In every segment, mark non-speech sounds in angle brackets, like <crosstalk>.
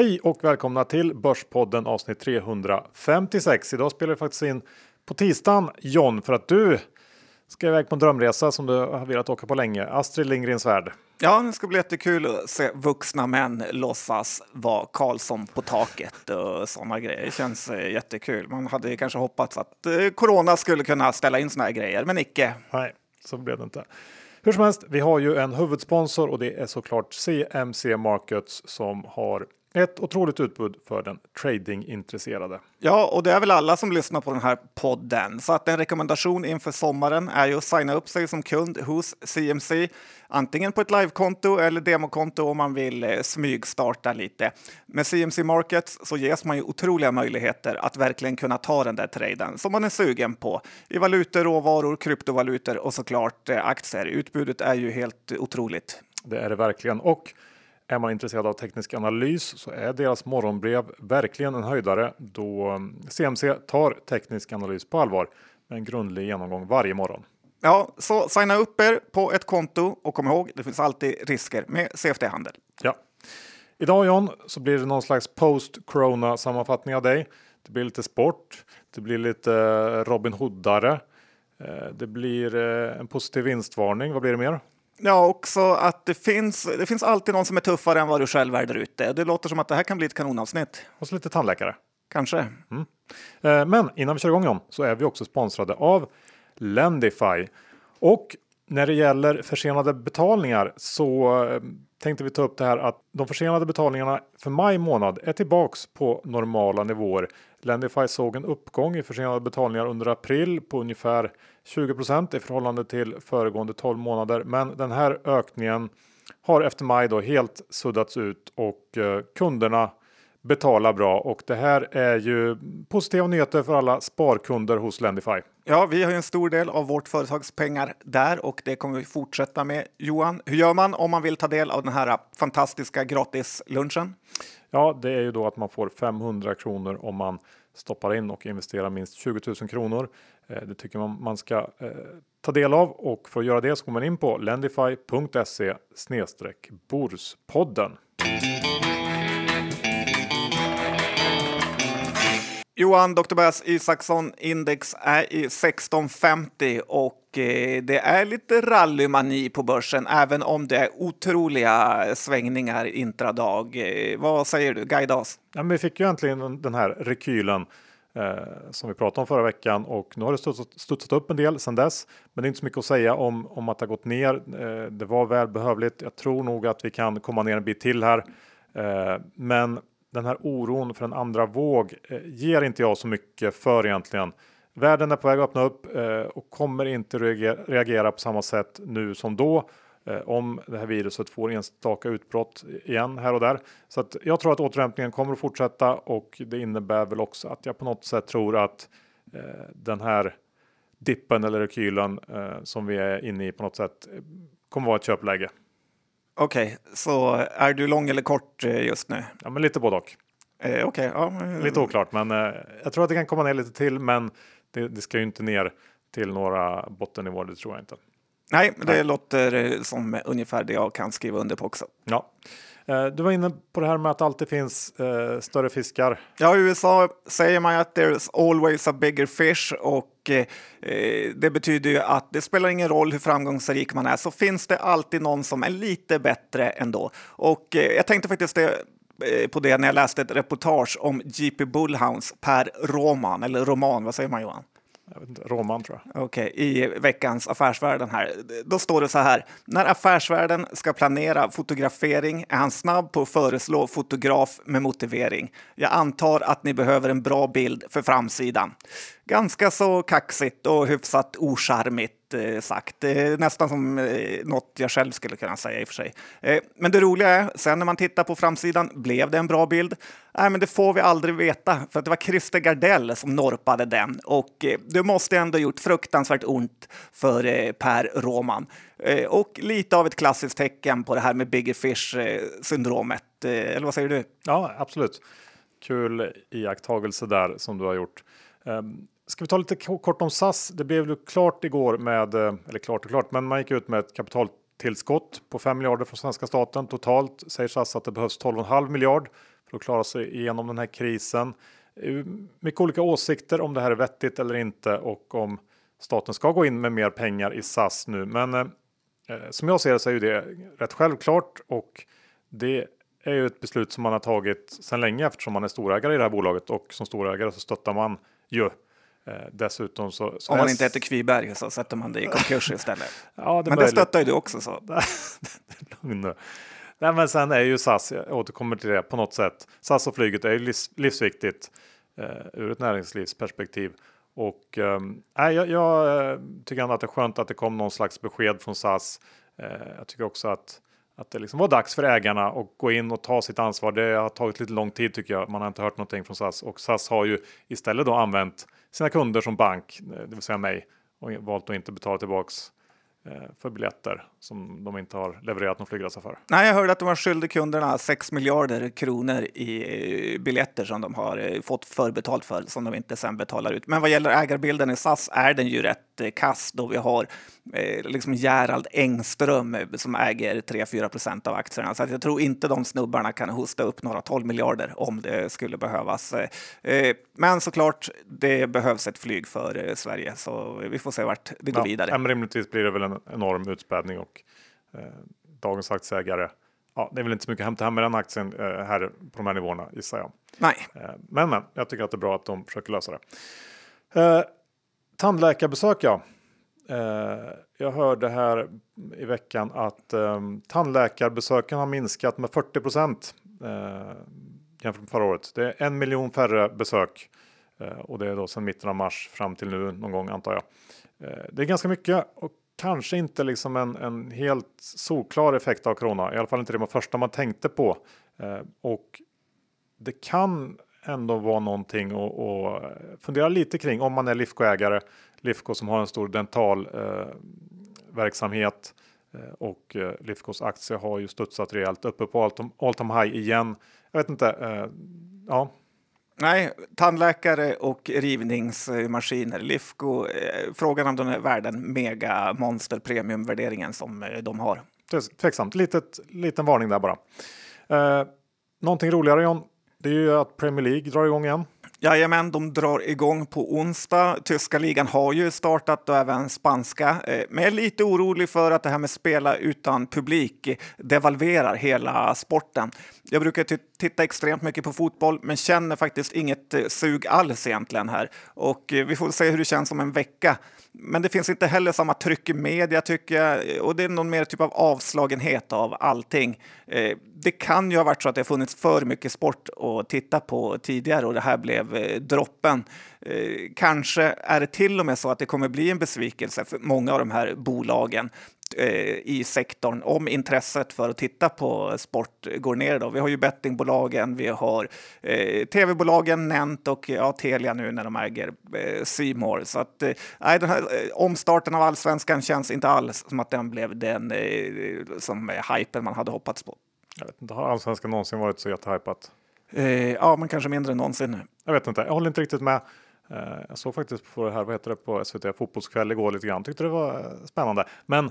Hej och välkomna till Börspodden avsnitt 356. Idag spelar vi faktiskt in på tisdagen John för att du ska iväg på en drömresa som du har velat åka på länge. Astrid Lindgrens värld. Ja, det ska bli jättekul att se vuxna män låtsas vara Karlsson på taket och sådana grejer. Det känns eh, jättekul. Man hade kanske hoppats att eh, corona skulle kunna ställa in sådana här grejer, men icke. Nej, så blev det inte. Hur som helst, vi har ju en huvudsponsor och det är såklart CMC Markets som har ett otroligt utbud för den tradingintresserade. Ja, och det är väl alla som lyssnar på den här podden. Så att en rekommendation inför sommaren är ju att signa upp sig som kund hos CMC. Antingen på ett livekonto eller demokonto om man vill eh, smygstarta lite. Med CMC Markets så ges man ju otroliga möjligheter att verkligen kunna ta den där traden som man är sugen på. I valutor, råvaror, kryptovalutor och såklart eh, aktier. Utbudet är ju helt otroligt. Det är det verkligen. Och är man intresserad av teknisk analys så är deras morgonbrev verkligen en höjdare då CMC um, tar teknisk analys på allvar med en grundlig genomgång varje morgon. Ja, så signa upp er på ett konto och kom ihåg, det finns alltid risker med CFD-handel. Ja. Idag John så blir det någon slags post-corona sammanfattning av dig. Det blir lite sport, det blir lite eh, Robin Hoodare, eh, det blir eh, en positiv vinstvarning. Vad blir det mer? Ja, också att det finns, det finns alltid någon som är tuffare än vad du själv är där ute. Det låter som att det här kan bli ett kanonavsnitt. Och så lite tandläkare. Kanske. Mm. Eh, men innan vi kör igång John, så är vi också sponsrade av Lendify. Och när det gäller försenade betalningar så eh, tänkte vi ta upp det här att de försenade betalningarna för maj månad är tillbaks på normala nivåer. Lendify såg en uppgång i försenade betalningar under april på ungefär 20% i förhållande till föregående 12 månader. Men den här ökningen har efter maj då helt suddats ut och eh, kunderna betalar bra och det här är ju positiva nyheter för alla sparkunder hos Lendify. Ja, vi har ju en stor del av vårt företags pengar där och det kommer vi fortsätta med. Johan, hur gör man om man vill ta del av den här fantastiska gratislunchen? Ja, det är ju då att man får 500 kronor om man stoppar in och investerar minst 20 000 kronor. Eh, det tycker man man ska eh, ta del av och för att göra det så går man in på lendify.se Borspodden. Johan, Dr. Bass Isaksson index är i 1650 och eh, det är lite rallymani på börsen även om det är otroliga svängningar intradag. Eh, vad säger du? Guida oss. Ja, men vi fick ju äntligen den här rekylen eh, som vi pratade om förra veckan och nu har det studsat, studsat upp en del sedan dess. Men det är inte så mycket att säga om, om att det har gått ner. Eh, det var välbehövligt. Jag tror nog att vi kan komma ner en bit till här. Eh, men den här oron för en andra våg eh, ger inte jag så mycket för egentligen. Världen är på väg att öppna upp eh, och kommer inte reagera på samma sätt nu som då eh, om det här viruset får enstaka utbrott igen här och där. Så att jag tror att återhämtningen kommer att fortsätta och det innebär väl också att jag på något sätt tror att eh, den här dippen eller rekylen eh, som vi är inne i på något sätt eh, kommer vara ett köpläge. Okej, okay, så är du lång eller kort eh, just nu? Ja, men lite både och. Eh, okay, ja. Lite oklart, men eh, jag tror att det kan komma ner lite till, men det, det ska ju inte ner till några bottennivåer, det tror jag inte. Nej, det Nej. låter eh, som ungefär det jag kan skriva under på också. Ja. Eh, du var inne på det här med att det alltid finns eh, större fiskar. Ja, i USA säger man att there's always a bigger fish och eh, det betyder ju att det spelar ingen roll hur framgångsrik man är så finns det alltid någon som är lite bättre ändå. Och eh, jag tänkte faktiskt det eh, på det när jag läste ett reportage om JP Bullhounds per roman, eller roman, vad säger man Johan? Jag vet inte, Roman tror jag. Okej, okay, i veckans Affärsvärlden här. Då står det så här. När Affärsvärlden ska planera fotografering är han snabb på att föreslå fotograf med motivering. Jag antar att ni behöver en bra bild för framsidan. Ganska så kaxigt och hyfsat ocharmigt eh, sagt. Det är nästan som eh, något jag själv skulle kunna säga i och för sig. Eh, men det roliga är, sen när man tittar på framsidan, blev det en bra bild? Nej, men det får vi aldrig veta, för att det var Christer Gardell som norpade den och eh, det måste ändå gjort fruktansvärt ont för eh, Per Roman. Eh, och lite av ett klassiskt tecken på det här med bigger fish syndromet. Eh, eller vad säger du? Ja, absolut. Kul iakttagelse där som du har gjort. Um, Ska vi ta lite kort om SAS? Det blev ju klart igår med, eh, eller klart och klart, men man gick ut med ett kapitaltillskott på 5 miljarder från svenska staten. Totalt säger SAS att det behövs 12,5 miljard för att klara sig igenom den här krisen. Eh, mycket olika åsikter om det här är vettigt eller inte och om staten ska gå in med mer pengar i SAS nu. Men eh, eh, som jag ser det så är ju det rätt självklart och det är ju ett beslut som man har tagit sedan länge eftersom man är storägare i det här bolaget och som storägare så stöttar man ju dessutom så, så Om man inte heter Kviberg så sätter man det i konkurs istället. <laughs> ja, det men det stöttar ju du också så. <laughs> Lugn Nej, men sen är ju SAS, jag återkommer till det på något sätt. SAS och flyget är ju livs, livsviktigt eh, ur ett näringslivsperspektiv. Och eh, jag, jag eh, tycker ändå att det är skönt att det kom någon slags besked från SAS. Eh, jag tycker också att att det liksom var dags för ägarna att gå in och ta sitt ansvar. Det har tagit lite lång tid tycker jag. Man har inte hört någonting från SAS och SAS har ju istället då använt sina kunder som bank, eh, det vill säga mig, och valt att inte betala tillbaks eh, för biljetter som de inte har levererat någon flygresa för. Nej, jag hörde att de var skyldiga kunderna 6 miljarder kronor i eh, biljetter som de har fått förbetalt för som de inte sen betalar ut. Men vad gäller ägarbilden i SAS är den ju rätt kass då vi har eh, liksom Gerald Engström som äger 3-4 procent av aktierna. Så jag tror inte de snubbarna kan hosta upp några 12 miljarder om det skulle behövas. Eh, men såklart, det behövs ett flyg för Sverige så vi får se vart det går ja, vidare. Rimligtvis blir det väl en en enorm utspädning och eh, dagens aktieägare Ja, det är väl inte så mycket att hämta hem med den aktien eh, här på de här nivåerna gissar jag. Nej. Eh, men, men jag tycker att det är bra att de försöker lösa det. Eh, tandläkarbesök ja. Eh, jag hörde här i veckan att eh, tandläkarbesöken har minskat med 40 procent eh, jämfört med förra året. Det är en miljon färre besök eh, och det är då sedan mitten av mars fram till nu någon gång antar jag. Eh, det är ganska mycket och kanske inte liksom en, en helt solklar effekt av corona. I alla fall inte det man första man tänkte på. Eh, och det kan ändå vara någonting att fundera lite kring om man är Lifco-ägare. Lifco som har en stor dental eh, verksamhet eh, och eh, Lifcos aktie har ju studsat rejält uppe på all, all time high igen. Jag vet inte. Eh, ja, Nej, tandläkare och rivningsmaskiner. Lifco, eh, frågan om de är värda den mega monster premiumvärderingen som eh, de har. Tveksamt, Litet, liten varning där bara. Eh, någonting roligare John, det är ju att Premier League drar igång igen. Jajamän, de drar igång på onsdag. Tyska ligan har ju startat och även spanska. Eh, men jag är lite orolig för att det här med spela utan publik devalverar hela sporten. Jag brukar tittar extremt mycket på fotboll, men känner faktiskt inget eh, sug alls egentligen här. Och eh, vi får se hur det känns om en vecka. Men det finns inte heller samma tryck i media tycker jag och det är någon mer typ av avslagenhet av allting. Eh, det kan ju ha varit så att det har funnits för mycket sport att titta på tidigare och det här blev droppen. Kanske är det till och med så att det kommer bli en besvikelse för många av de här bolagen Eh, i sektorn om intresset för att titta på sport går ner. Då. Vi har ju bettingbolagen, vi har eh, tv-bolagen Nent och ja, Telia nu när de äger eh, C Så att, eh, den här omstarten av allsvenskan känns inte alls som att den blev den som hypen man hade hoppats på. Jag vet inte, har allsvenskan någonsin varit så jättehypat? Eh, ja, men kanske mindre än någonsin nu. Jag vet inte, jag håller inte riktigt med. Jag såg faktiskt på det här, vad heter det, på SVT Fotbollskväll igår lite grann. Tyckte det var spännande. Men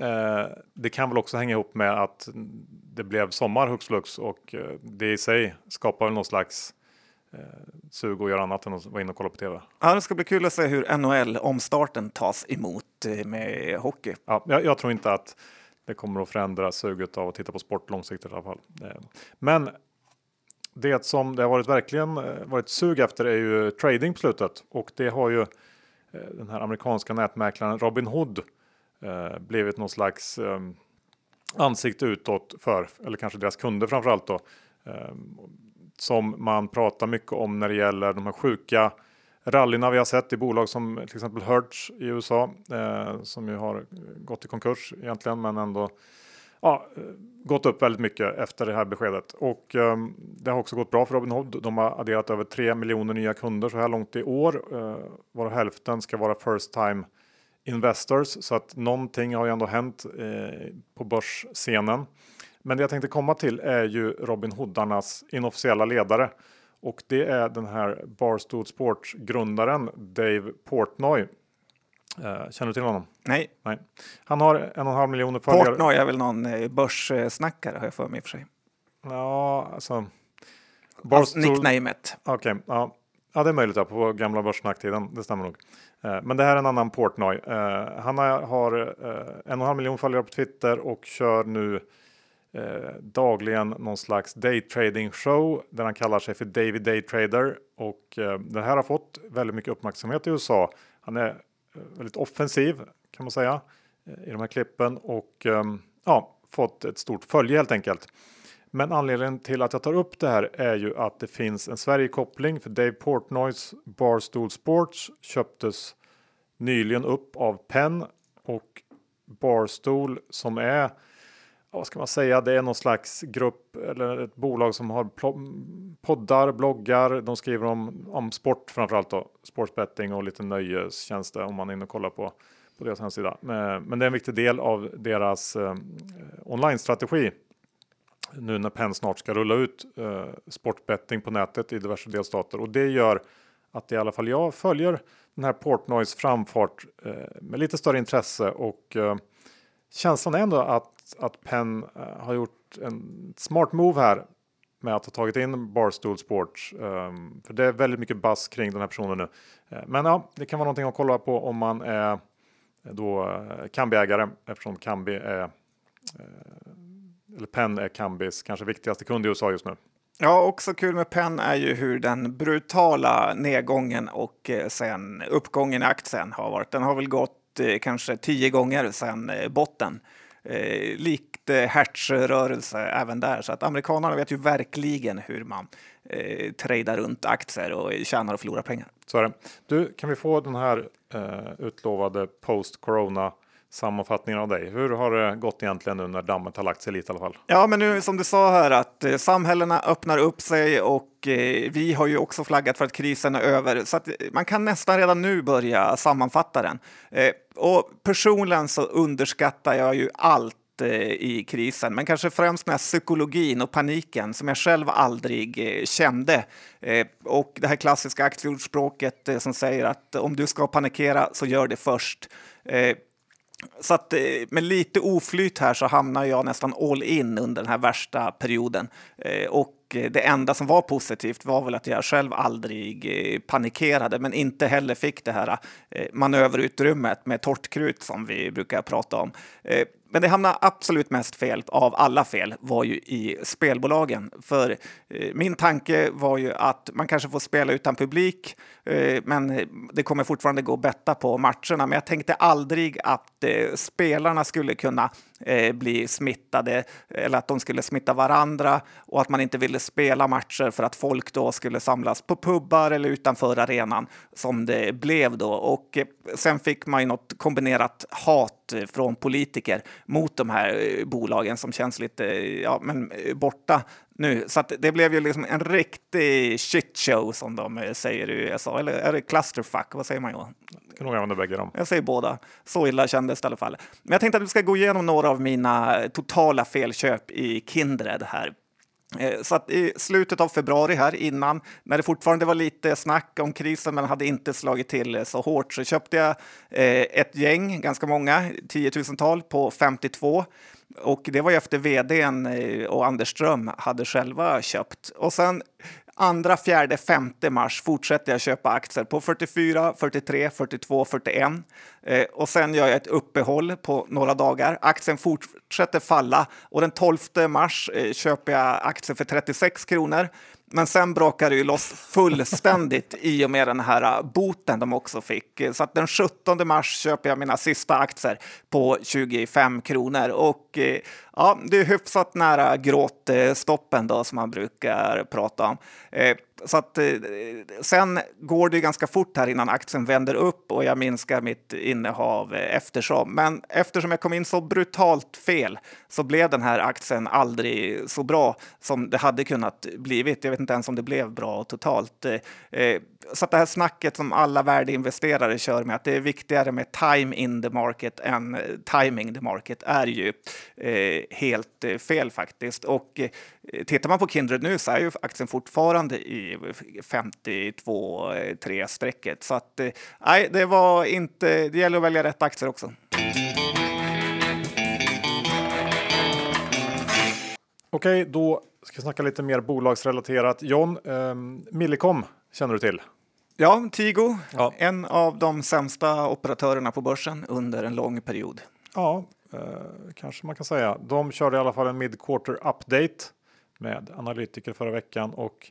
Eh, det kan väl också hänga ihop med att det blev sommar hux flux och eh, det i sig skapar väl någon slags eh, sug och göra annat än att vara inne och kolla på tv. Ja, det ska bli kul att se hur NHL-omstarten tas emot med hockey. Ja, jag, jag, tror inte att det kommer att förändra suget av att titta på sport långsiktigt i alla fall. Men det som det har varit verkligen varit sug efter är ju trading på slutet och det har ju den här amerikanska nätmäklaren Robin Hood eh, blivit någon slags eh, ansikte utåt för, eller kanske deras kunder framförallt då. Eh, som man pratar mycket om när det gäller de här sjuka rallyna vi har sett i bolag som till exempel Hertz i USA eh, som ju har gått i konkurs egentligen men ändå ja, gått upp väldigt mycket efter det här beskedet och eh, det har också gått bra för Robinhood. De har adderat över 3 miljoner nya kunder så här långt i år, eh, varav hälften ska vara first time Investors så att någonting har ju ändå hänt eh, på börsscenen. Men det jag tänkte komma till är ju Robin Hoodarnas inofficiella ledare och det är den här Barstool Sports grundaren Dave Portnoy. Eh, känner du till honom? Nej. Nej. Han har en och en halv miljoner följare. Portnoy är väl någon eh, börssnackare har jag för mig i och för sig. Ja, alltså. Barstool... Alltså nicknamet. Okej, okay, ja ja det är möjligt ja, på gamla börssnacktiden, det stämmer nog. Eh, men det här är en annan Portnoy. Eh, han har eh, en och en halv miljon följare på Twitter och kör nu eh, dagligen någon slags daytrading show där han kallar sig för David Daytrader och eh, det här har fått väldigt mycket uppmärksamhet i USA. Han är eh, väldigt offensiv kan man säga i de här klippen och ehm, ja, fått ett stort följe helt enkelt. Men anledningen till att jag tar upp det här är ju att det finns en Sverigekoppling för Dave Portnoys Barstool Sports köptes nyligen upp av Penn och Barstool som är vad ska man säga? Det är någon slags grupp eller ett bolag som har poddar, bloggar. De skriver om, om sport framförallt då sportsbetting och lite nöjestjänster om man är inne och kollar på på deras hemsida. Eh, men det är en viktig del av deras eh, online-strategi nu när Penn snart ska rulla ut eh, sportbetting på nätet i diverse delstater och det gör att i alla fall jag följer den här Portnoys framfart eh, med lite större intresse och eh, känslan är ändå att, att Penn eh, har gjort en smart move här med att ha tagit in Barstool Sports. Um, för det är väldigt mycket buzz kring den här personen nu. Eh, men ja, det kan vara någonting att kolla på om man är då eh, Kambi-ägare eftersom Kambi är eller Penn är Kambis kanske viktigaste kund i USA just nu. Ja, också kul med Penn är ju hur den brutala nedgången och eh, sen uppgången i aktien har varit. Den har väl gått eh, kanske tio gånger sedan eh, botten. Eh, likt eh, Hertz-rörelse även där. Så att amerikanerna vet ju verkligen hur man eh, tradar runt aktier och tjänar och förlorar pengar. Så är det. Du, kan vi få den här eh, utlovade post-corona sammanfattningen av dig. Hur har det gått egentligen nu när dammet har lagt sig lite i alla fall? Ja, men nu som du sa här att eh, samhällena öppnar upp sig och eh, vi har ju också flaggat för att krisen är över så att eh, man kan nästan redan nu börja sammanfatta den. Eh, och personligen så underskattar jag ju allt eh, i krisen, men kanske främst den här psykologin och paniken som jag själv aldrig eh, kände. och det här klassiska aktieordspråket som säger att om du ska panikera så gör det först. Så att eh, med lite oflyt här så hamnar jag nästan all in under den här värsta perioden. Eh, och eh, det enda som var positivt var väl att jag själv aldrig panikerade men inte heller fick det här manöverutrymmet med torrt krut som vi brukar prata om. Men det hamnade absolut mest fel av alla fel var ju i spelbolagen. För eh, min tanke var ju att man kanske får spela utan publik, eh, men det kommer fortfarande gå att betta på matcherna. Men jag tänkte aldrig att eh, spelarna skulle kunna eh, bli smittade eller att de skulle smitta varandra och att man inte ville spela matcher för att folk då skulle samlas på pubbar eller utanför arenan som det blev då. Och eh, sen fick man ju något kombinerat hat från politiker mot de här eh, bolagen som känns lite eh, ja, men eh, borta nu. Så det blev ju liksom en riktig shitshow som de säger i USA. Eller är det clusterfuck? Vad säger man? då? Jag kan nog använda bägge dem. Jag säger båda. Så illa kändes det i alla fall. Men jag tänkte att vi ska gå igenom några av mina eh, totala felköp i Kindred här. Eh, så att i slutet av februari här innan, när det fortfarande var lite snack om krisen men hade inte slagit till så hårt, så köpte jag eh, ett gäng, ganska många, tiotusental på 52. Och det var ju efter vdn och Anders Ström hade själva köpt. Och sen Andra, fjärde, femte mars fortsätter jag köpa aktier på 44, 43, 42, 41. Eh, och sen gör jag ett uppehåll på några dagar. Aktien fortsätter falla och den 12 mars eh, köper jag aktier för 36 kronor. Men sen brakar det ju loss fullständigt i och med den här eh, boten de också fick. Så att den 17 mars köper jag mina sista aktier på 25 kronor. Och ja, det är hyfsat nära gråtstoppen då som man brukar prata om. Så att, eh, sen går det ganska fort här innan aktien vänder upp och jag minskar mitt innehav eh, eftersom. Men eftersom jag kom in så brutalt fel så blev den här aktien aldrig så bra som det hade kunnat blivit. Jag vet inte ens om det blev bra totalt. Eh, så att det här snacket som alla värdeinvesterare kör med att det är viktigare med time in the market än timing the market är ju helt fel faktiskt. Och tittar man på Kindred nu så är ju aktien fortfarande i 52-3 strecket. Så att eh, nej, det var inte. Det gäller att välja rätt aktier också. Okej, då ska snacka lite mer bolagsrelaterat. John, eh, Millicom känner du till? Ja, Tigo, Ja. en av de sämsta operatörerna på börsen under en lång period. Ja, eh, kanske man kan säga. De körde i alla fall en mid-quarter update med analytiker förra veckan och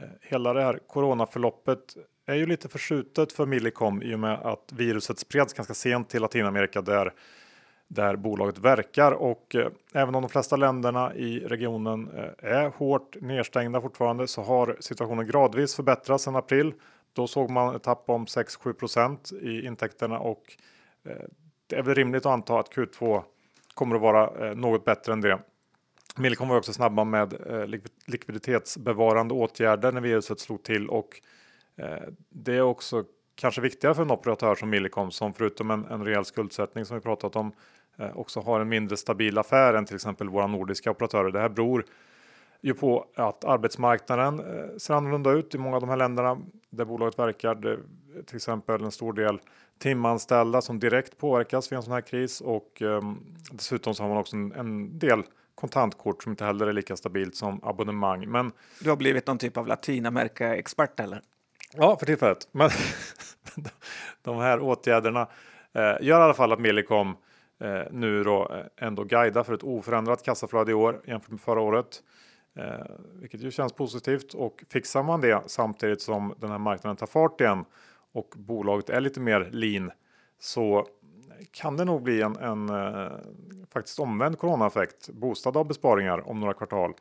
Eh, hela det här coronaförloppet är ju lite förskjutet för Millicom i och med att viruset spreds ganska sent till Latinamerika där där bolaget verkar och eh, även om de flesta länderna i regionen eh, är hårt nedstängda fortfarande så har situationen gradvis förbättrats sedan april. Då såg man ett tapp om 6-7% i intäkterna och eh, det är väl rimligt att anta att Q2 kommer att vara eh, något bättre än det. Millicom var också snabba med eh, likviditetsbevarande åtgärder när viruset slog till och eh, det är också kanske viktigare för en operatör som Millicom som förutom en, en rejäl skuldsättning som vi pratat om eh, också har en mindre stabil affär än till exempel våra nordiska operatörer. Det här beror ju på att arbetsmarknaden eh, ser annorlunda ut i många av de här länderna där bolaget verkar. Det, är till exempel en stor del timanställda som direkt påverkas vid en sån här kris och eh, dessutom så har man också en, en del kontantkort som inte heller är lika stabilt som abonnemang. Men Du har blivit någon typ av Latinamerika-expert eller? Ja, för tillfället. Men <laughs> de här åtgärderna eh, gör i alla fall att Millicom eh, nu då eh, ändå guidar för ett oförändrat kassaflöde i år jämfört med förra året. Eh, vilket ju känns positivt och fixar man det samtidigt som den här marknaden tar fart igen och bolaget är lite mer lean så kan det nog bli en, en eh, faktiskt omvänd coronaeffekt boostad av besparingar om några kvartal.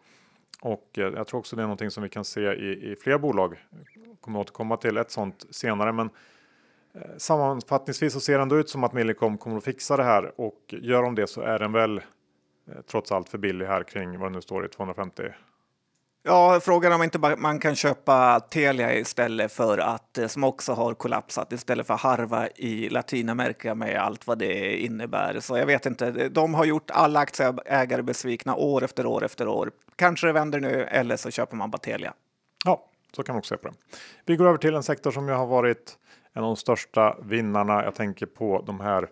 Och eh, jag tror också det är någonting som vi kan se i, i fler bolag. Jag kommer återkomma till ett sånt senare, men eh, sammanfattningsvis så ser det ändå ut som att Millicom kommer att fixa det här och gör de det så är den väl trots allt för billig här kring vad det nu står i 250. Ja, frågan om inte man kan köpa Telia istället för att, eh, som också har kollapsat, istället för harva i Latinamerika med allt vad det innebär. Så jag vet inte, de har gjort alla aktieägare besvikna år efter år efter år. Kanske det vänder nu, eller så köper man bara Telia. Ja, så kan man också se på det. Vi går över till en sektor som ju har varit en av de största vinnarna. Jag tänker på de här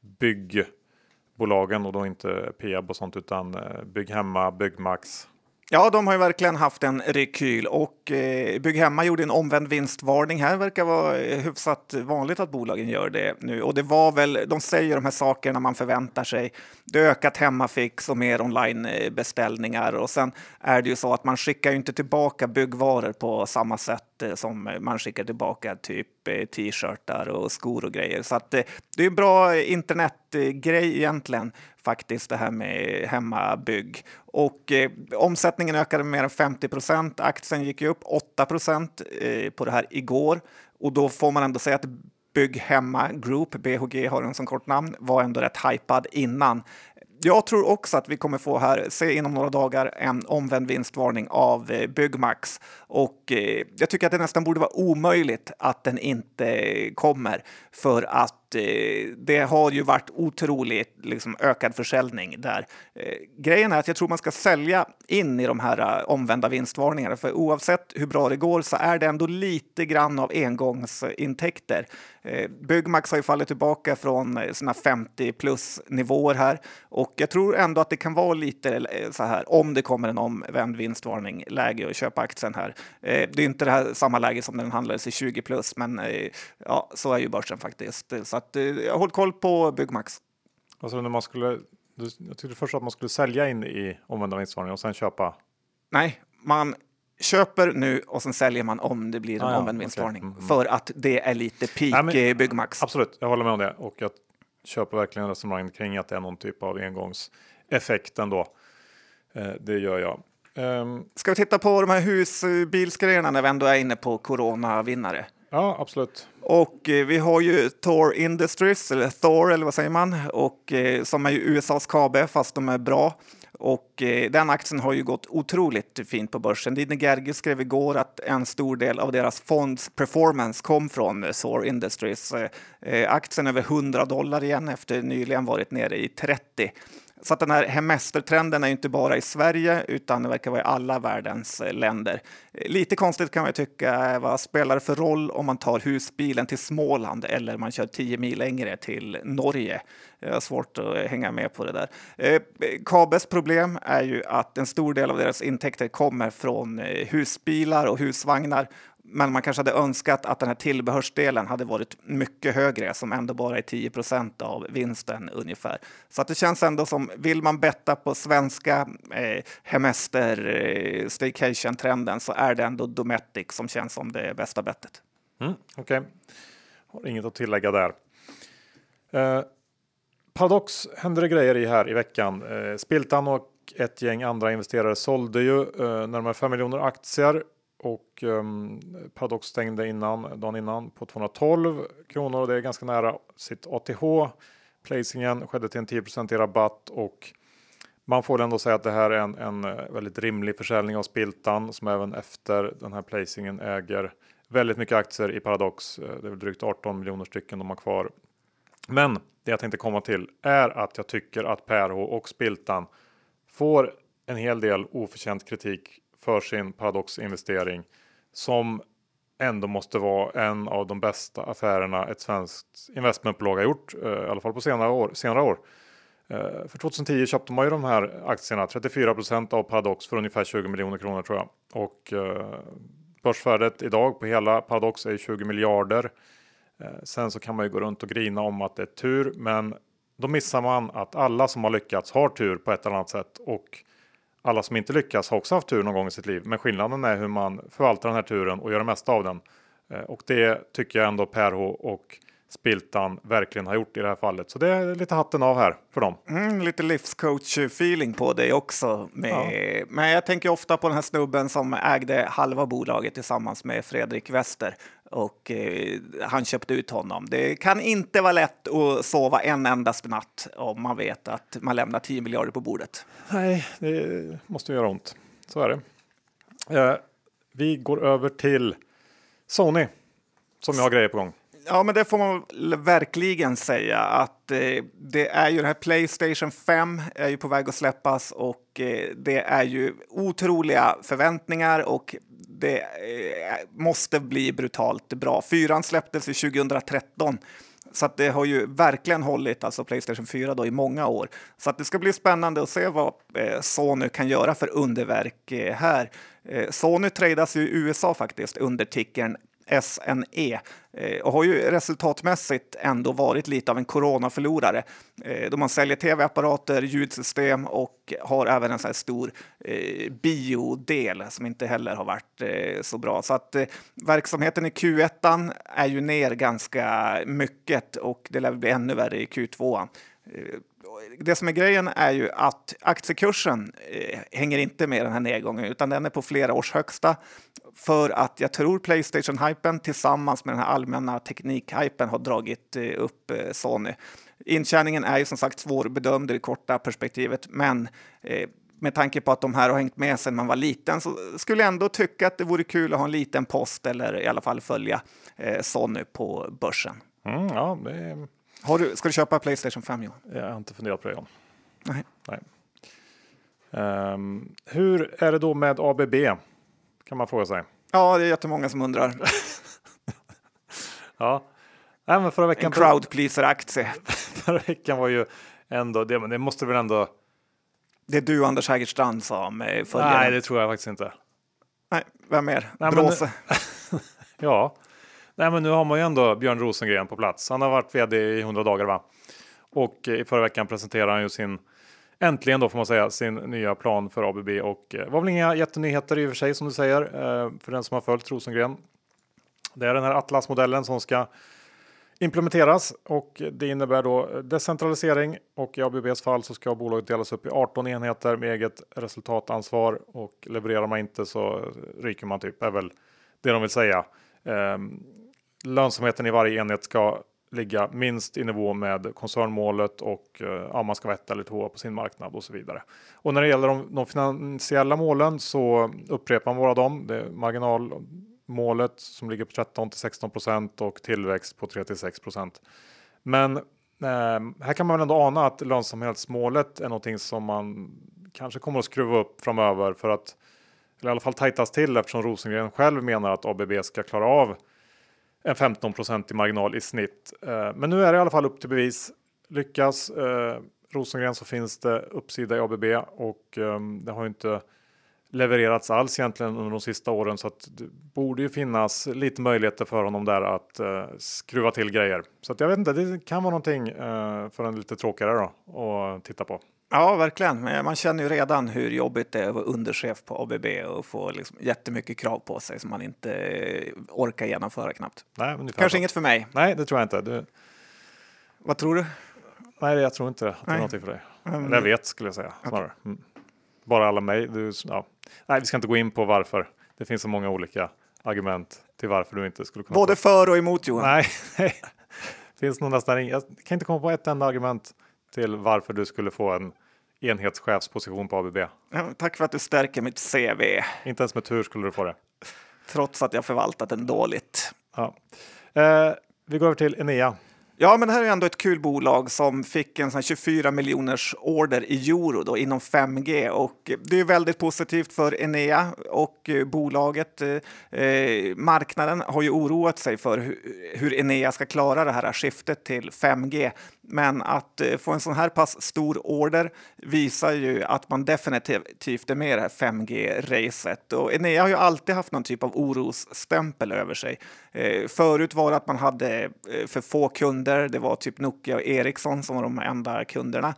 byggbolagen och då inte Peab och sånt utan eh, Bygghemma, Byggmax. Ja, de har ju verkligen haft en rekyl och eh, Bygghemma gjorde en omvänd vinstvarning här. Verkar vara eh, hyfsat vanligt att bolagen gör det nu. Och det var väl, de säger de här sakerna man förväntar sig. Det är ökat hemmafix och mer onlinebeställningar och sen är det ju så att man skickar ju inte tillbaka byggvaror på samma sätt Eh, som man skickar tillbaka typ eh, t-shirtar och skor och grejer. Så att eh, det är en bra internetgrej egentligen faktiskt det här med hemmabygg. Och eh, omsättningen ökade med mer än 50 procent. Aktien gick ju upp 8 procent eh, på det här igår. Och då får man ändå säga att Bygg Hemma Group, BHG har den som kort namn, var ändå rätt hypad innan. Jag tror också att vi kommer få här, se inom några dagar, en omvänd vinstvarning av eh, Byggmax. Och eh, jag tycker att det nästan borde vara omöjligt att den inte kommer. För att eh, det har ju varit otroligt liksom, ökad försäljning där. Eh, grejen är att jag tror man ska sälja in i de här eh, omvända vinstvarningarna. För oavsett hur bra det går så är det ändå lite grann av engångsintäkter. Eh, Byggmax har ju fallit tillbaka från eh, sina 50 plus nivåer här och jag tror ändå att det kan vara lite eh, så här om det kommer en omvänd vinstvarning läge att köpa aktien här. Eh, Det är inte det här samma läge som när den handlades i 20 plus, men eh, ja, så är ju börsen faktiskt. Så att eh, håll koll på Byggmax. Alltså när man skulle, jag tyckte först att man skulle sälja in i omvända vinstvarningar och sen köpa. Nej, man köper nu och sen säljer man om det blir en Ah, ja, omvänd vinstvarning Mm, mm. för att det är lite peak Ja, men- Byggmax. Absolut, jag håller med om det och jag köper verkligen resonemanget kring att det är någon typ av engångseffekt ändå. Eh, det gör jag. Ehm, Ska vi titta på de här husbilsgrejerna när vi ändå är inne på coronavinnare? Ja, absolut. Och eh, vi har ju Thor Industries, eller Thor eller vad säger man, och, eh, som är ju USAs KB fast de är bra. Och eh, den aktien har ju gått otroligt fint på börsen. Dine Gerge skrev igår att en stor del av deras fonds performance kom från eh, Thor Industries. Eh, eh aktien över 100 dollar igen efter nyligen varit nere i 30. Så att den här hemestertrenden är inte bara i Sverige utan det verkar vara i alla världens eh, länder. Lite konstigt kan man tycka, eh, vad spelar det för roll om man tar husbilen till Småland eller man kör 10 mil längre till Norge? Jag har svårt att eh, hänga med på det där. Kabes problem är ju att en stor del av deras intäkter kommer från husbilar och husvagnar men man kanske hade önskat att den här tillbehörsdelen hade varit mycket högre som ändå bara är 10% av vinsten ungefär. Så att det känns ändå som, vill man betta på svenska eh, hemester eh, staycation-trenden så är det ändå Dometic som känns som det bästa bettet. Mm, Okej, okay. har inget att tillägga där. Eh, Paradox hände det grejer i här i veckan. Eh, Spiltan och ett gäng andra investerare sålde ju eh, närmare 5 miljoner aktier och ehm, um, Paradox stängde innan, dagen innan på 212 kronor och det är ganska nära sitt ATH. Placingen skedde till en 10 i rabatt och man får ändå säga att det här är en, en eh, väldigt rimlig försäljning av Spiltan som även efter den här placingen äger väldigt mycket aktier i Paradox. Eh, det är väl drygt 18 miljoner stycken de har kvar. Men det jag tänkte komma till är att jag tycker att PRH och Spiltan får en hel del oförtjänt kritik för sin Paradox-investering som ändå måste vara en av de bästa affärerna ett svenskt investmentbolag har gjort, eh, i alla fall på senare år. Senare år. Eh, för 2010 köpte man ju de här aktierna, 34% av Paradox för ungefär 20 miljoner kronor tror jag. Och eh, börsvärdet idag på hela Paradox är 20 miljarder. Sen så kan man ju gå runt och grina om att det är tur, men då missar man att alla som har lyckats har tur på ett eller annat sätt och alla som inte lyckas har också haft tur någon gång i sitt liv. Men skillnaden är hur man förvaltar den här turen och gör det mesta av den. Eh, och det tycker jag ändå PRH och Spiltan verkligen har gjort i det här fallet. Så det är lite hatten av här för dem. Mm, lite livscoach-feeling på dig också. Med, ja. Men jag tänker ofta på den här snubben som ägde halva bolaget tillsammans med Fredrik Wester och eh, han köpte ut honom. Det kan inte vara lätt att sova en endast natt om man vet att man lämnar 10 miljarder på bordet. Nej, det måste göra ont. Så är det. Eh, vi går över till Sony som jag har grejer på gång. Ja, men det får man verkligen säga att eh, det är ju det här Playstation 5 är ju på väg att släppas och eh, det är ju otroliga förväntningar och det eh, måste bli brutalt bra. Fyran släpptes ju 2013 så att det har ju verkligen hållit, alltså Playstation 4 då, i många år. Så att det ska bli spännande att se vad eh, Sony kan göra för underverk eh, här. Eh, Sony tradas ju i USA faktiskt under tickern SNE eh, och har ju resultatmässigt ändå varit lite av en coronaförlorare eh, då man säljer tv-apparater, ljudsystem och har även en så här stor eh, biodel som inte heller har varit eh, så bra. Så att verksamheten i Q1 är ju ner ganska mycket och det lär bli ännu värre i Q2 det som är grejen är ju att aktiekursen eh, hänger inte med den här nedgången utan den är på flera års högsta för att jag tror Playstation-hypen tillsammans med den här allmänna teknik-hypen har dragit eh, upp eh, Sony. Intjäningen är ju som sagt svårbedömd i det korta perspektivet, men eh, med tanke på att de här har hängt med sedan man var liten så skulle jag ändå tycka att det vore kul att ha en liten post eller i alla fall följa eh, Sony på börsen. Mm, ja, det har du, ska du köpa Playstation 5 Johan? Jag har inte funderat på det än. Nej. Nej. Um, hur är det då med ABB? Kan man fråga sig. Ja, det är jättemånga som undrar. <laughs> ja, men förra veckan. En crowd pleaser aktie. <laughs> förra veckan var ju ändå det, men det måste väl ändå. Det är du Anders Hägerstrand som eh, följer. Nej, det tror jag faktiskt inte. Nej, vem mer? Nej, Bråse. <laughs> ja, Nej, men nu har man ju ändå Björn Rosengren på plats. Han har varit vd i 100 dagar va? Och i förra veckan presenterade han ju sin Äntligen då får man säga sin nya plan för ABB och eh, det var väl inga jättenyheter i och för sig som du säger eh, för den som har följt Rosengren. Det är den här Atlas-modellen som ska implementeras och det innebär då decentralisering och i ABBs fall så ska bolaget delas upp i 18 enheter med eget resultatansvar och levererar man inte så ryker man typ är väl det de vill säga. Ehm, lönsamheten i varje enhet ska ligga minst i nivå med koncernmålet och eh, ja, man ska vara ett eller två på sin marknad och så vidare. Och när det gäller de, de finansiella målen så upprepar man bara dem. Det är marginalmålet som ligger på 13 till 16 procent och tillväxt på 3 till 6 procent. Men eh, här kan man väl ändå ana att lönsamhetsmålet är någonting som man kanske kommer att skruva upp framöver för att eller i alla fall tajtas till eftersom Rosengren själv menar att ABB ska klara av en 15% i marginal i snitt. Eh, men nu är det i alla fall upp till bevis. Lyckas eh, Rosengren så finns det uppsida i ABB och ehm, det har ju inte levererats alls egentligen under de sista åren så att det borde ju finnas lite möjligheter för honom där att eh, skruva till grejer. Så att jag vet inte, det kan vara någonting eh, för en lite tråkigare då att titta på. Ja, verkligen. Man känner ju redan hur jobbigt det är att vara underchef på ABB och få liksom jättemycket krav på sig som man inte orkar genomföra knappt. Nej, Kanske så. inget för mig. Nej, det tror jag inte. Du... Vad tror du? Nej, jag tror inte att det är någonting för dig. Mm. Eller jag vet skulle jag säga snarare. Mm. Bara alla mig. Du, ja. Nej, vi ska inte gå in på varför. Det finns så många olika argument till varför du inte skulle kunna. Både för och emot Johan. Nej, <laughs> det finns nog nästan Jag kan inte komma på ett enda argument till varför du skulle få en enhetschefsposition på ABB. Tack för att du stärker mitt CV. Inte ens med tur skulle du få det. Trots att jag förvaltat den dåligt. Ja. Eh, vi går över till Enea. Ja, men det här är ändå ett kul bolag som fick en sån 24 miljoners order i euro då, inom 5G och det är väldigt positivt för Enea och bolaget. Eh, marknaden har ju oroat sig för hur, hur Enea ska klara det här skiftet till 5G. Men att eh, få en sån här pass stor order visar ju att man definitivt är med i det här 5G-racet. Och Enea har ju alltid haft någon typ av orosstämpel över sig. Eh, förut var det att man hade eh, för få kunder. Det var typ Nokia och Ericsson som var de enda kunderna.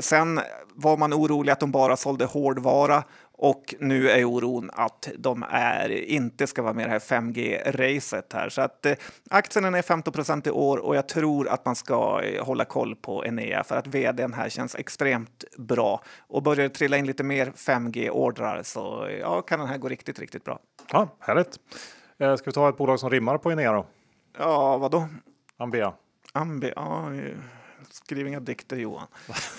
Sen var man orolig att de bara sålde hårdvara och nu är oron att de är, inte ska vara med i det här 5G-racet här. Så att eh, aktien är 15 procent i år och jag tror att man ska eh, hålla koll på Enea för att vdn här känns extremt bra. Och börjar det trilla in lite mer 5G-ordrar så ja, kan den här gå riktigt, riktigt bra. Ja, härligt. Eh, ska vi ta ett bolag som rimmar på Enea då? Ja, vad då? Ambea. Ambea, ja. Skriv inga dikter Johan.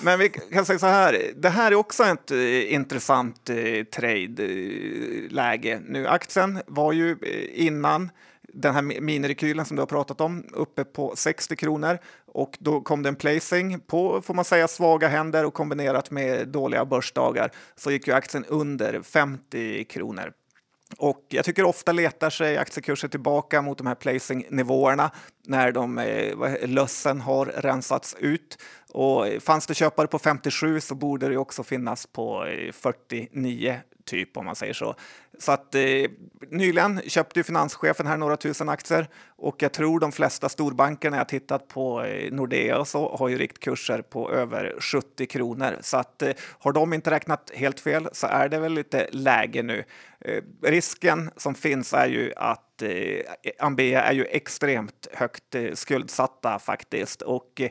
Men vi kan säga så här, det här är också ett eh, intressant eh, trade-läge. Eh, nu aktien var ju eh, innan den här minirekylen som du har pratat om uppe på 60 kronor och då kom det en placing på, får man säga, svaga händer och kombinerat med dåliga börsdagar så gick ju aktien under 50 kronor. Och jag tycker ofta letar sig aktiekurser tillbaka mot de här placing-nivåerna när de, eh, lössen har rensats ut. Och fanns det köpare på 57 så borde det också finnas på eh, 49 typ om man säger så. Så att eh, nyligen köpte ju finanschefen här några tusen aktier och jag tror de flesta storbankerna jag tittat på eh, Nordea och så har ju riktkurser på över 70 kronor. Så att eh, har de inte räknat helt fel så är det väl lite läge nu. Eh, risken som finns är ju att eh, Ambea är ju extremt högt eh, skuldsatta faktiskt och eh,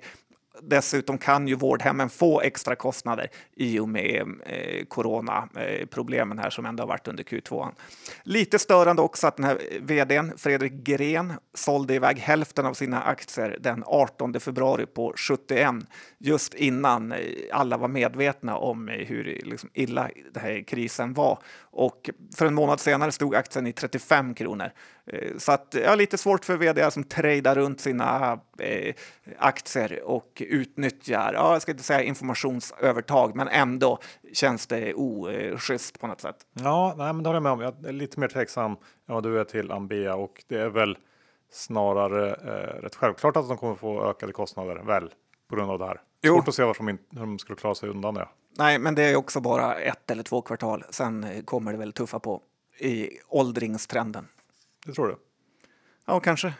Dessutom kan ju vårdhemmen få extra kostnader i och med eh, coronaproblemen här som ändå har varit under Q2. Lite störande också att den här vdn Fredrik Gren sålde iväg hälften av sina aktier den 18 februari på 71 just innan eh, alla var medvetna om eh, hur liksom, illa den här krisen var. Och för en månad senare stod aktien i 35 kronor. Eh, så att ja, lite svårt för vd som trejdar runt sina eh, aktier och utnyttjar, ja, jag ska inte säga informationsövertag, men ändå känns det oschysst på något sätt. Ja, nej, men det håller jag med om. Jag är lite mer tveksam än vad du är till Ambea och det är väl snarare eh, rätt självklart att de kommer få ökade kostnader väl på grund av det här. Jo. Svårt att se varför de, hur de skulle klara sig undan det. Nej, men det är också bara ett eller två kvartal. Sen kommer det väl tuffa på i åldringstrenden. Det tror du? Ja, kanske.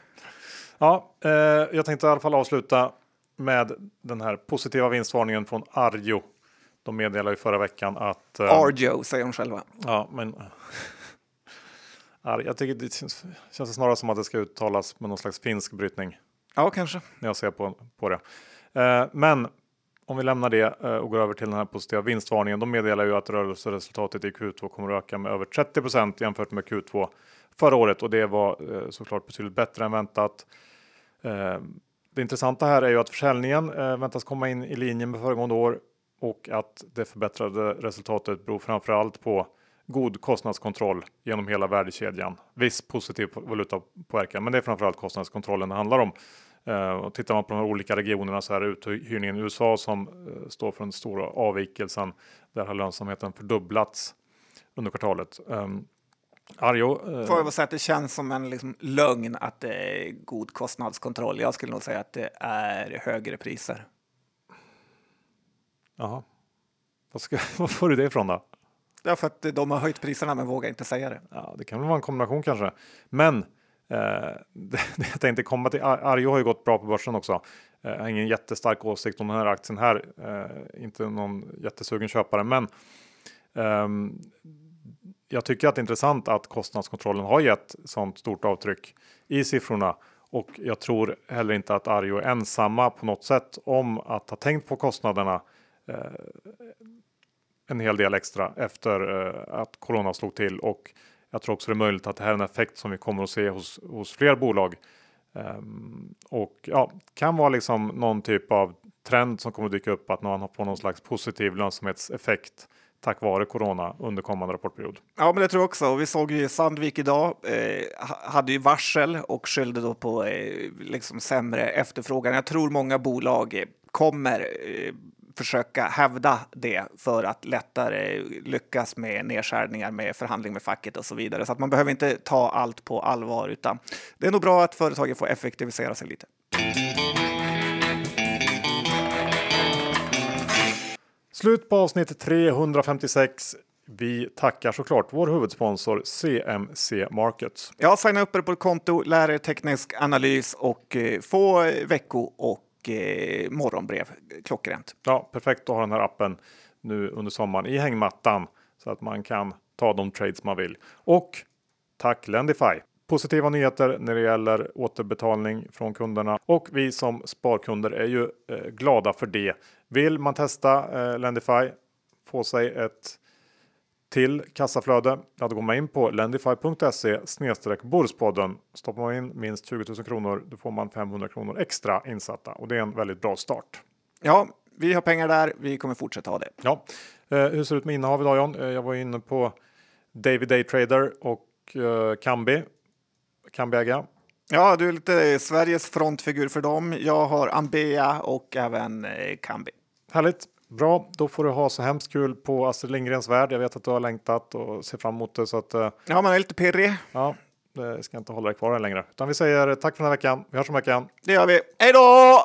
Ja, eh, jag tänkte i alla fall avsluta med den här positiva vinstvarningen från Arjo. De meddelade ju förra veckan att... Eh, Arjo säger de själva. Ja, men... <laughs> jag tycker det känns, känns snarare som att det ska uttalas med någon slags finsk brytning. Ja, kanske. När jag ser på, på det. Eh, men om vi lämnar det eh, och går över till den här positiva vinstvarningen. De meddelar ju att rörelseresultatet i Q2 kommer att öka med över 30% jämfört med Q2 förra året och det var eh, såklart betydligt bättre än väntat. Eh, det intressanta här är ju att försäljningen eh, väntas komma in i linje med föregående år och att det förbättrade resultatet beror framför allt på god kostnadskontroll genom hela värdekedjan. Viss positiv valutapåverkan, men det är framförallt kostnadskontrollen det handlar om. Eh, och tittar man på de här olika regionerna så är det uthyrningen i USA som står för den stora avvikelsen. Där har lönsamheten fördubblats under kvartalet. Ehm, Arjo, eh... Får jag säga att det känns som en liksom, lögn att det är god kostnadskontroll. Jag skulle nog säga att det är högre priser. Jaha. Vad, ska, <laughs> vad får du det ifrån då? Ja, för att de har höjt priserna men vågar inte säga det. Ja, det kan väl vara en kombination kanske. Men eh, <laughs> det, jag tänkte komma till Arjo har ju gått bra på börsen också. Eh, jag har ingen jättestark åsikt om den här aktien här. Eh, inte någon jättesugen köpare, men ehm, jag tycker att det är intressant att kostnadskontrollen har gett sånt stort avtryck i siffrorna. Och jag tror heller inte att Arjo är ensamma på något sätt om att ha tänkt på kostnaderna eh, en hel del extra efter eh, att corona slog till. Och jag tror också det är möjligt att det här är en effekt som vi kommer att se hos, hos fler bolag. Um, och ja, kan vara liksom någon typ av trend som kommer att dyka upp att man på någon slags positiv lönsamhetseffekt tack vare corona under kommande rapportperiod. Ja, men det tror jag också. Vi såg ju Sandvik idag eh, hade ju varsel och skyllde då på eh, liksom sämre efterfrågan. Jag tror många bolag eh, kommer eh, försöka hävda det för att lättare lyckas med nedskärningar med förhandling med facket och så vidare. Så att man behöver inte ta allt på allvar, utan det är nog bra att företagen får effektivisera sig lite. Slut på avsnitt 356. Vi tackar såklart vår huvudsponsor CMC Markets. Ja, signa upp er på ett konto, lär er teknisk analys och eh, få vecko och eh, morgonbrev klockrent. Ja, perfekt att ha den här appen nu under sommaren i hängmattan så att man kan ta de trades man vill. Och tack Lendify! Positiva nyheter när det gäller återbetalning från kunderna och vi som sparkunder är ju eh, glada för det. Vill man testa eh, Lendify, få sig ett till kassaflöde, ja, då går man in på lendify.se snedstreck Borspodden. Stoppar man in minst 20 000 kronor, då får man 500 kronor extra insatta och det är en väldigt bra start. Ja, vi har pengar där. Vi kommer fortsätta ha det. Ja, eh, hur ser det ut med innehav idag John? Eh, jag var inne på David Day Trader och eh, Kambi. Kambi äga. Ja, du är lite Sveriges frontfigur för dem. Jag har Ambea och även eh, Kambi. Härligt. Bra, då får du ha så hemskt kul på Astrid Lindgrens värld. Jag vet att du har längtat och ser fram emot det. Så att, eh, ja, man är lite pirrig. Ja, det ska inte hålla dig kvar längre. Utan vi säger tack för den här veckan. Vi hörs om veckan. Det gör vi. Hej då!